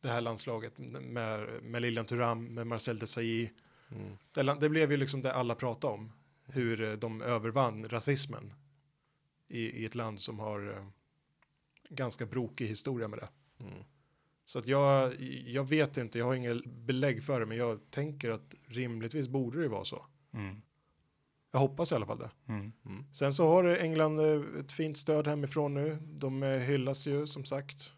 det här landslaget, med, med Lilian Thuram, med Marcel Desailly. Mm. Det, det blev ju liksom det alla pratade om. Hur eh, de övervann rasismen i, i ett land som har eh, ganska brokig historia med det. Mm. Så att jag, jag vet inte, jag har inget belägg för det, men jag tänker att rimligtvis borde det vara så. Mm. Jag hoppas i alla fall det. Mm. Sen så har England eh, ett fint stöd hemifrån nu. De eh, hyllas ju som sagt.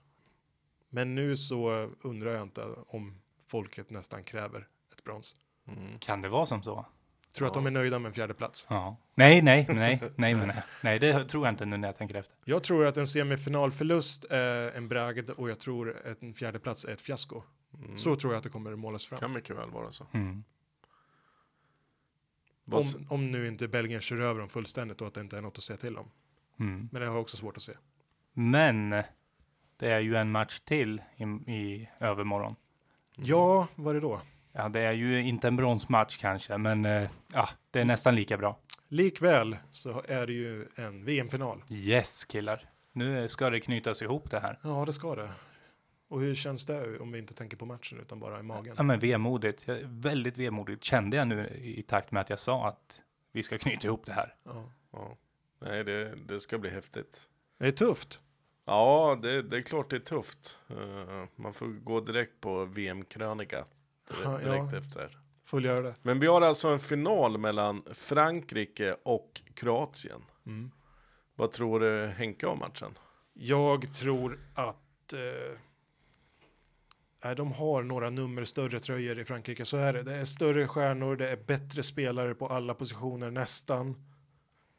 Men nu så undrar jag inte om folket nästan kräver ett brons. Mm. Kan det vara som så? Tror att de är nöjda med en fjärde plats. Ja. Nej, nej, nej, nej, men nej. nej, det tror jag inte nu när jag tänker efter. Jag tror att en semifinalförlust är en bragd och jag tror att en fjärde plats är ett fiasko. Mm. Så tror jag att det kommer målas fram. Kan mycket väl vara så. Mm. Vad Om, om nu inte Belgien kör över dem fullständigt och att det inte är något att säga till om. Mm. Men det har jag också svårt att se. Men det är ju en match till i, i övermorgon. Ja, vad är det då? Ja, det är ju inte en bronsmatch kanske, men eh, ja, det är nästan lika bra. Likväl så är det ju en VM-final. Yes, killar. Nu ska det knytas ihop det här. Ja, det ska det. Och hur känns det om vi inte tänker på matchen utan bara i magen? Ja, men vemodigt. Väldigt vemodigt kände jag nu i takt med att jag sa att vi ska knyta ihop det här. Ja. Ja. Nej, det, det ska bli häftigt. Det är tufft. Ja, det, det är klart det är tufft. Eh, man får gå direkt på VM-krönika Ja, direkt ja. efter. Får göra det. Men vi har alltså en final mellan Frankrike och Kroatien. Mm. Vad tror du Henke om matchen? Jag tror att eh, nej, de har några nummer större tröjor i Frankrike. Så är det. Det är större stjärnor, det är bättre spelare på alla positioner nästan.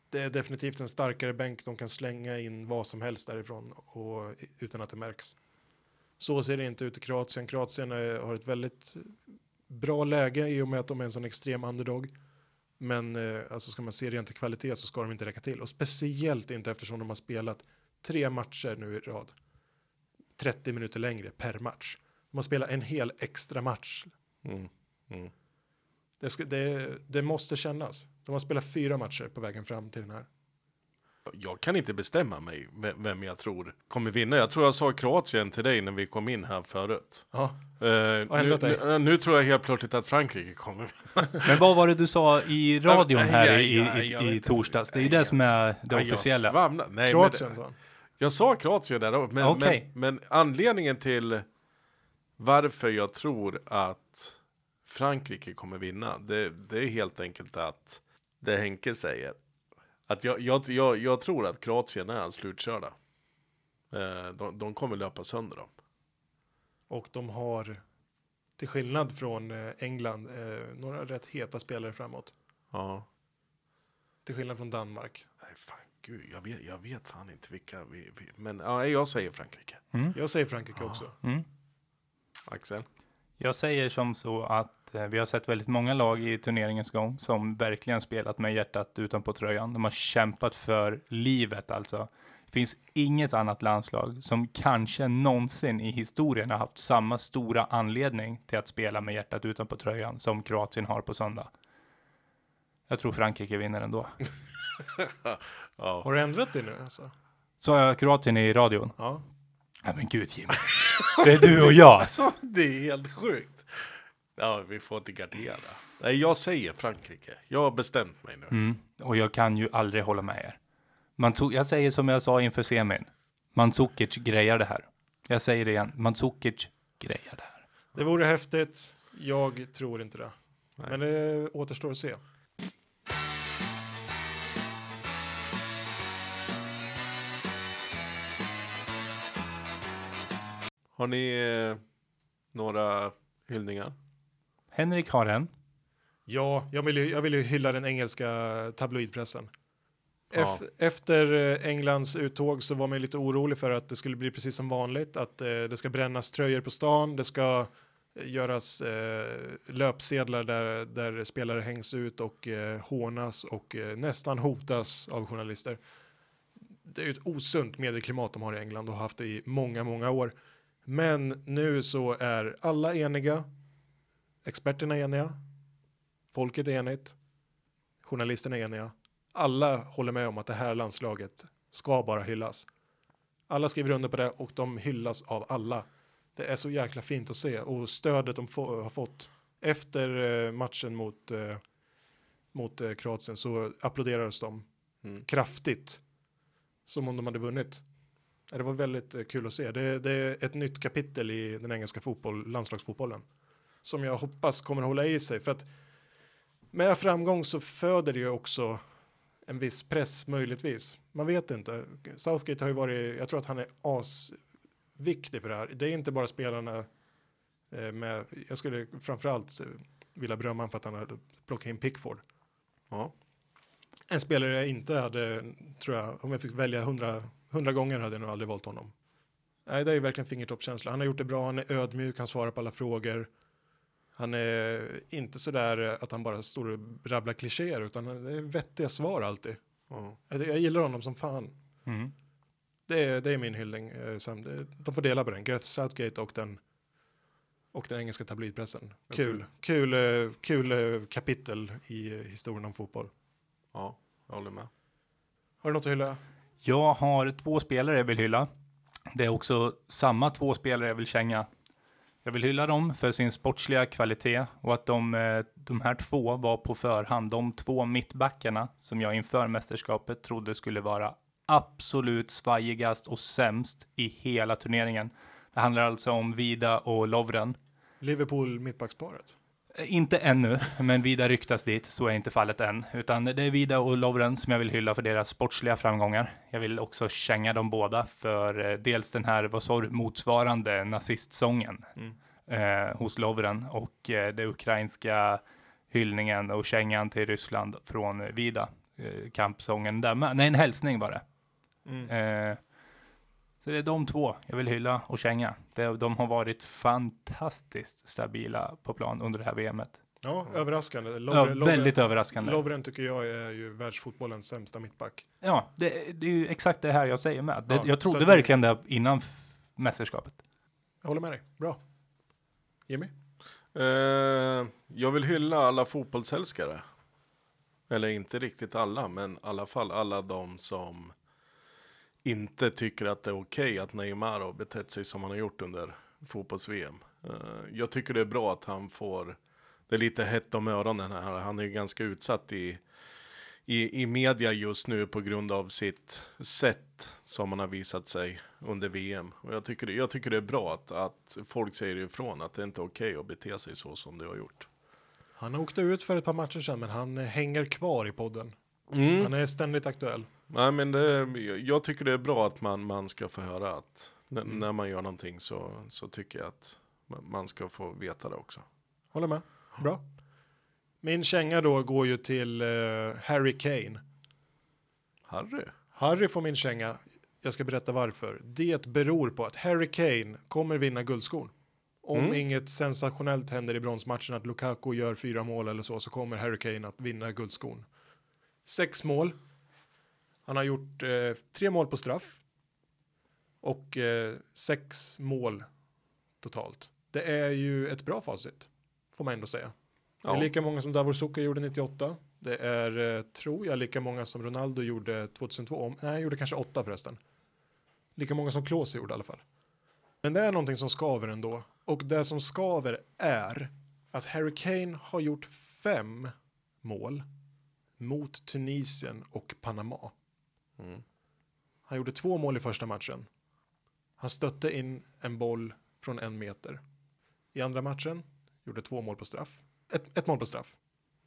Det är definitivt en starkare bänk. De kan slänga in vad som helst därifrån och, utan att det märks. Så ser det inte ut i Kroatien. Kroatien är, har ett väldigt bra läge i och med att de är en sån extrem underdog. Men eh, alltså ska man se rent till kvalitet så ska de inte räcka till. Och speciellt inte eftersom de har spelat tre matcher nu i rad. 30 minuter längre per match. De har spelat en hel extra match. Mm. Mm. Det, ska, det, det måste kännas. De har spelat fyra matcher på vägen fram till den här. Jag kan inte bestämma mig ve- vem jag tror kommer vinna. Jag tror jag sa Kroatien till dig när vi kom in här förut. Ja, Eh, nu, nu, nu tror jag helt plötsligt att Frankrike kommer vinna. *laughs* Men vad var det du sa i radion Nej, här jag- i, i, i, torsdags? Det är ju det som är det jag officiella. Nej, Kroatien sa han. Jag sa Kroatien där, men, Okej. men, men anledningen till varför jag tror att Frankrike kommer vinna, det, det är helt enkelt att det Henke säger. Att jag, jag, jag, jag tror att Kroatien är slutkörda. Eh, de, de kommer löpa sönder dem. Och de har, till skillnad från eh, England, eh, några rätt heta spelare framåt. Ja. Till skillnad från Danmark. Nej, fan, gud, jag vet, jag vet fan inte vilka vi, vi men ja, jag säger Frankrike. Jag säger Frankrike också. Mm. Axel? Jag säger som så att eh, vi har sett väldigt många lag i turneringens gång som verkligen spelat med hjärtat utanpå tröjan. De har kämpat för livet alltså. Det finns inget annat landslag som kanske någonsin i historien har haft samma stora anledning till att spela med hjärtat utanpå tröjan som Kroatien har på söndag. Jag tror Frankrike vinner ändå. *laughs* Ja. Har du ändrat det nu alltså? Sa jag Kroatien i radion? Ja. Ja men gud Jimmy. *laughs* Det är du och jag. Alltså, det är helt sjukt. Ja, vi får inte gardera. Nej, jag säger Frankrike. Jag har bestämt mig nu. Mm. Och jag kan ju aldrig hålla med er. Man tog, jag säger som jag sa inför semin. Mandzukic grejar det här. Jag säger det igen. Mandzukic grejar det här. Det vore häftigt. Jag tror inte det. Nej. Men det återstår att se. Har ni eh, några hyllningar? Henrik har en. Ja, jag vill, ju, jag vill ju hylla den engelska tabloidpressen. Ja. Ef- Efter eh, Englands uttåg så var man lite orolig för att det skulle bli precis som vanligt, att eh, det ska brännas tröjor på stan, det ska eh, göras eh, löpsedlar där, där spelare hängs ut och eh, hånas och eh, nästan hotas av journalister. Det är ju ett osunt medieklimat de har i England och har haft det i många, många år. Men nu så är alla eniga, experterna är eniga, folket är enigt, journalisterna är eniga. Alla håller med om att det här landslaget ska bara hyllas. Alla skriver under på det och de hyllas av alla. Det är så jäkla fint att se och stödet de få, har fått efter eh, matchen mot, eh, mot eh, Kroatien så applåderades de Mm. kraftigt som om de hade vunnit. Det var väldigt eh, kul att se. Det, det är ett nytt kapitel i den engelska fotboll, landslagsfotbollen som jag hoppas kommer hålla i sig för att med framgång så föder det ju också en viss press möjligtvis. Man vet inte. Southgate har ju varit, jag tror att han är asviktig för det här. Det är inte bara spelarna eh, med, jag skulle framförallt eh, vilja berömma honom för att han har plockat in Pickford. Ja. En spelare jag inte hade, tror jag, om jag fick välja hundra, hundra gånger hade jag nog aldrig valt honom. Nej, det är ju verkligen fingertoppskänsla. Han har gjort det bra, han är ödmjuk, han svarar på alla frågor. Han är inte sådär att han bara står och rabblar klichéer, utan det är vettiga svar alltid. ja. Jag gillar honom som fan. Mm. Det är, det är min hyllning. eh, De får dela på den. Gareth Southgate och den, och den engelska tabloidpressen. Kul, kul, eh, kul eh, kapitel i eh, historien om fotboll. ja, jag håller med. Har du något att hylla? Jag har två spelare jag vill hylla. Det är också samma två spelare jag vill känga. Jag vill hylla dem för sin sportsliga kvalitet och att de, eh, de här två var på förhand de två mittbackarna som jag inför mästerskapet trodde skulle vara absolut svajigast och sämst i hela turneringen. Det handlar alltså om Vida och Lovren. Liverpool mittbacksparet. Eh, Inte ännu, men Vida ryktas dit. Så är inte fallet än. Utan det är Vida och Lovren som jag vill hylla för deras sportsliga framgångar. Jag vill också känga dem båda för eh, dels den här, vad sa du, motsvarande nazistsången eh, hos Lovren och eh, det ukrainska hyllningen och kängan till Ryssland från Vida. Eh, kampsången där med. Nej, en hälsning var det. Mm. Eh, så det är de två jag vill hylla och känga. De har varit fantastiskt stabila på plan under det här VMet. Ja, överraskande. Ja, Lovren, väldigt överraskande. Lovren tycker jag är ju världsfotbollens sämsta mittback. Ja, det, det är ju exakt det här jag säger med. Det, Ja, jag trodde verkligen det innan mästerskapet. Jag håller med dig. Bra. Jimmy? Eh, jag vill hylla alla fotbollsälskare. Eller inte riktigt alla, men i alla fall alla de som inte tycker att det är okej att Neymar har betett sig som han har gjort under fotbolls-VM. Eh, jag tycker det är bra att han får, det är lite hett om öronen här, han är ju ganska utsatt i, i, i media just nu på grund av sitt sätt som han har visat sig under VM. Och jag tycker det, jag tycker det är bra att, att folk säger ifrån att det inte är okej att bete sig så som du har gjort. Han åkte ut för ett par matcher sedan, men han hänger kvar i podden. Mm. Han är ständigt aktuell. Nej, men det, jag tycker det är bra att man, man ska få höra att n- när man gör någonting så, så tycker jag att man- ska få veta det också. Håller med. Bra. Min känga då går ju till eh, Harry Kane. Harry? Harry får min känga. Jag ska berätta varför. Det beror på att Harry Kane kommer vinna guldskon. Om Mm. inget sensationellt händer i bronsmatchen, att Lukaku gör fyra mål eller så, så kommer Harry Kane att vinna guldskon. Sex mål. Han har gjort eh, tre mål på straff. Och eh, sex mål totalt. Det är ju ett bra facit, får man ändå säga. Det är Ja. lika många som Davor Suker gjorde 98. Det är, eh, tror jag, lika många som Ronaldo gjorde 2002. Om, nej, han gjorde kanske åtta förresten. Lika många som Klose gjorde i alla fall. Men det är någonting som skaver ändå. Och det som skaver är att Harry Kane har gjort fem mål mot Tunisien och Panama. Mm. Han gjorde två mål i första matchen. Han stötte in en boll från en meter. i andra matchen. Gjorde två mål på straff. Ett, ett mål på straff.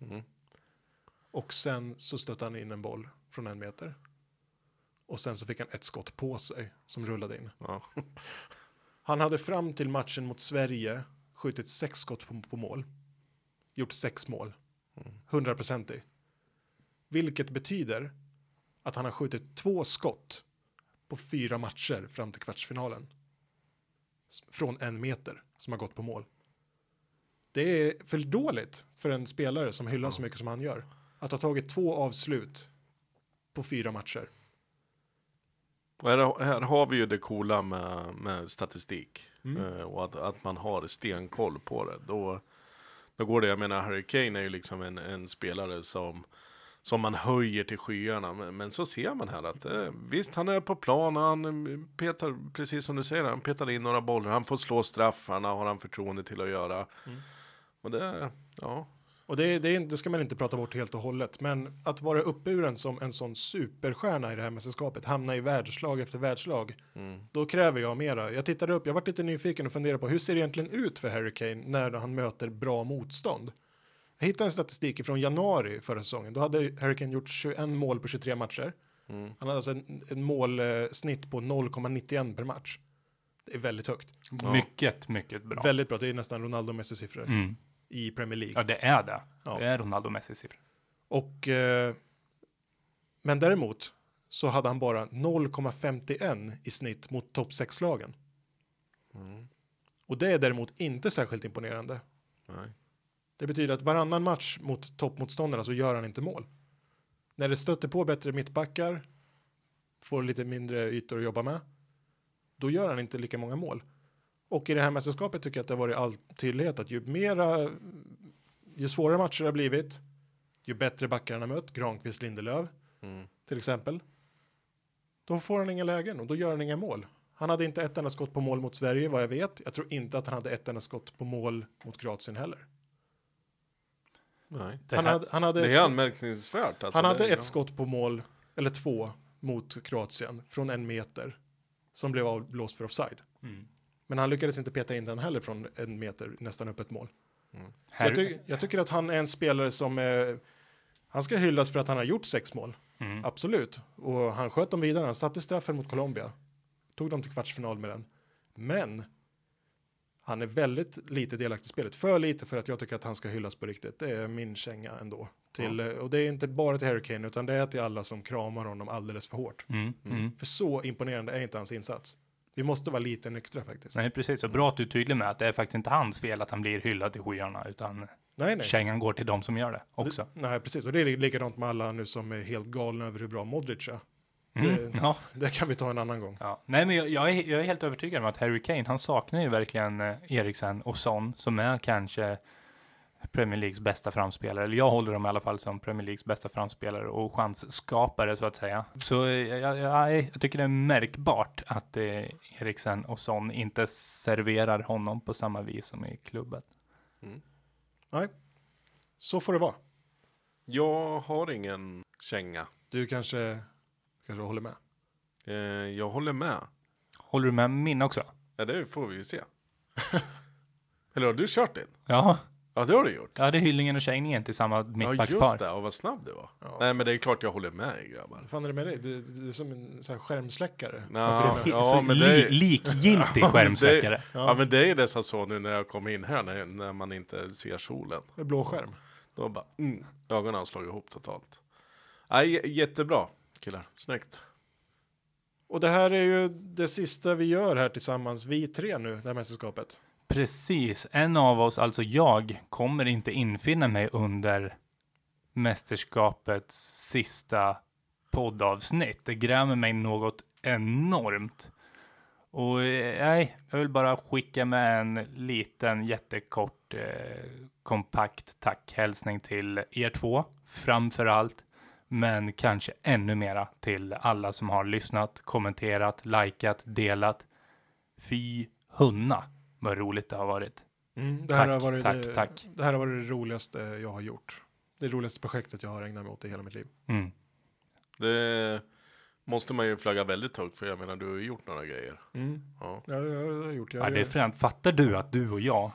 Mm. Och sen så stötte han in en boll från en meter. Och sen så fick han ett skott på sig som rullade in. Ja. *laughs* Han hade fram till matchen mot Sverige skjutit sex skott på, på mål. Gjort sex mål. 100% i. Vilket betyder att han har skjutit två skott på fyra matcher fram till kvartsfinalen. Från en meter som har gått på mål. Det är för dåligt för en spelare som hyllas så mycket som han gör. Att ha tagit två avslut på fyra matcher. Och här, här har vi ju det coola med, med statistik. Mm. Eh, och att, att man har stenkoll på det. Då, då går det, jag menar Harry Kane är ju liksom en, en spelare som, som man höjer till skyarna. Men, men så ser man här att eh, visst, han är på plan, han petar, precis som du säger, han petar in några bollar, han får slå straffarna, har han förtroende till att göra. Mm. Och det, ja, Och det, det, det ska man inte prata bort helt och hållet. Men att vara uppburen som en sån superstjärna i det här mästerskapet, hamna i världslag efter världslag, mm, då kräver jag mera. Jag tittade upp, jag varit lite nyfiken och funderade på hur ser det egentligen ut för Harry Kane när han möter bra motstånd? Jag hittade en statistik från januari förra säsongen. Då hade Harry Kane gjort 21 mål på 23 matcher. mm, Han hade alltså en, en målsnitt på 0,91 per match. Det är väldigt högt. Ja. Mycket, mycket bra. Väldigt bra. Det är nästan Ronaldo-Messi-siffror Mm. i Premier League. Ja, det är det. Ja. Det är Ronaldo Messi-siffror. Och, eh, men däremot så hade han bara 0,51 i snitt mot topp 6-lagen. mm, Och det är däremot inte särskilt imponerande. nej. Det betyder att varannan match mot toppmotståndarna så gör han inte mål. När det stöter på bättre mittbackar, får lite mindre ytor att jobba med, då gör han inte lika många mål. Och i det här mästerskapet tycker jag att det har varit all tydlighet att ju mera, ju svårare matcher det har blivit, ju bättre backar han har mött, Granqvist, Lindelöf Mm. till exempel, då får han inga lägen och då gör han inga mål. Han hade inte ett enda skott på mål mot Sverige vad jag vet. Jag tror inte att han hade ett enda skott på mål mot Kroatien heller. Nej. Det Han här- hade, han hade, Det är anmärkningsvärt. Alltså, han hade ett ja. skott på mål, eller två, mot Kroatien från en meter som blev avblåst för offside. Mm. Men han lyckades inte peta in den heller från en meter, nästan upp ett mål. Så Här, jag, ty jag tycker att han är en spelare som eh, han ska hyllas för att han har gjort sex mål. mm. Absolut. Och han sköt dem vidare. Han satte straffen mot Colombia. Tog dem till kvartsfinal med den. Men han är väldigt lite delaktig i spelet. För lite för att jag tycker att han ska hyllas på riktigt. Det är min känga ändå. Till, eh, Och det är inte bara till Harry Kane utan det är till alla som kramar honom alldeles för hårt. Mm. Mm. För så imponerande är inte hans insats. Vi måste vara lite nyktra faktiskt. Nej, precis. Och bra att du är tydlig med att det är faktiskt inte hans fel att han blir hyllad till skyarna, utan nej. nej. kängan går till de som gör det också. Det, nej, precis. Och det är likadant med alla nu som är helt galna över hur bra Modric är. Mm. Det- Ja. Det kan vi ta en annan gång. Ja. Nej, men jag, jag, är, jag är helt övertygad om att Harry Kane, han saknar ju verkligen eh, Eriksen och Son, som är kanske Premier Leagues bästa framspelare. Eller jag håller dem i alla fall som Premier Leagues bästa framspelare och chansskapare så att säga. Så eh, jag, jag, jag tycker det är märkbart att eh, Eriksen och Son inte serverar honom på samma vis som i klubben. Nej, så får det vara. Jag har ingen känga. Du kanske, kanske håller med. Eh, jag håller med. Håller du med min också? Ja, det får vi ju se. *laughs* Eller har du kört din? Ja, Ja, det har du gjort. jag hade hyllningen och Tjejningen till samma Ja, just mittbackspar. det. Och vad snabb du var. Ja. Nej, men det är klart jag håller med grabbar. Vad fan är det med dig? Det, det är som en sån här skärmsläckare. Ja, det är- ja, så men det är- li, likgiltig *laughs* skärmsläckare. Ja. ja, men det är dessa så nu när jag kom in här när, när man inte ser solen. med blå skärm. Då bara, mm, ögonen har slagit ihop totalt. Nej, jättebra killar. Snyggt. Och det här är ju det sista vi gör här tillsammans, vi tre nu, det här mästerskapet. Precis, en av oss, alltså jag, kommer inte infinna mig under mästerskapets sista poddavsnitt. Det grämer mig något enormt. Och eh, nej, jag vill bara skicka med en liten jättekort eh, kompakt tackhälsning till er två, framför allt. Men kanske ännu mera till alla som har lyssnat, kommenterat, likat, delat. Fy hunna vad roligt det har varit. Det, här Tack, har varit tack, det, tack. det här har varit det roligaste jag har gjort. Det roligaste projektet jag har ägnat mig åt i hela mitt liv. Mm. Det måste man ju flagga väldigt högt för jag menar du har ju gjort några grejer. Ja. Ja, jag, jag har gjort. Jag, Ja, det är fränt. Fattar du att du och jag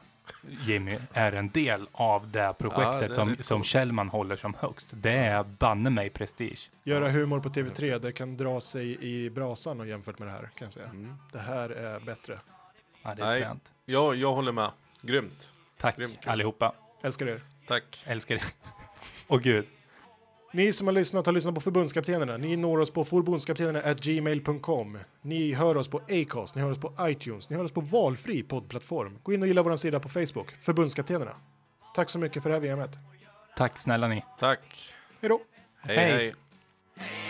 Jimmy, är en del av det Ja, projektet det är som, som. Kjellman håller som högst. Det är banne mig prestige. Göra humor på TV3, det kan dra sig i brasan och jämfört med det här kan jag säga. Mm. Det här är bättre. Ja, det är Nej. fränt. Ja, jag håller med. Grymt. Tack Grymt allihopa. Älskar er. Tack. Älskar er. *laughs* Och gud. Ni som har lyssnat har lyssnat på förbundskaptenerna. Ni når oss på förbundskaptenerna.gmail.com. Ni hör oss på Acast, ni hör oss på iTunes, ni hör oss på valfri poddplattform. Gå in och gilla vår sida på Facebook, Förbundskaptenerna. Tack så mycket för det här VMet. Tack snälla ni. Tack. Hej då! hej. Hej. hej.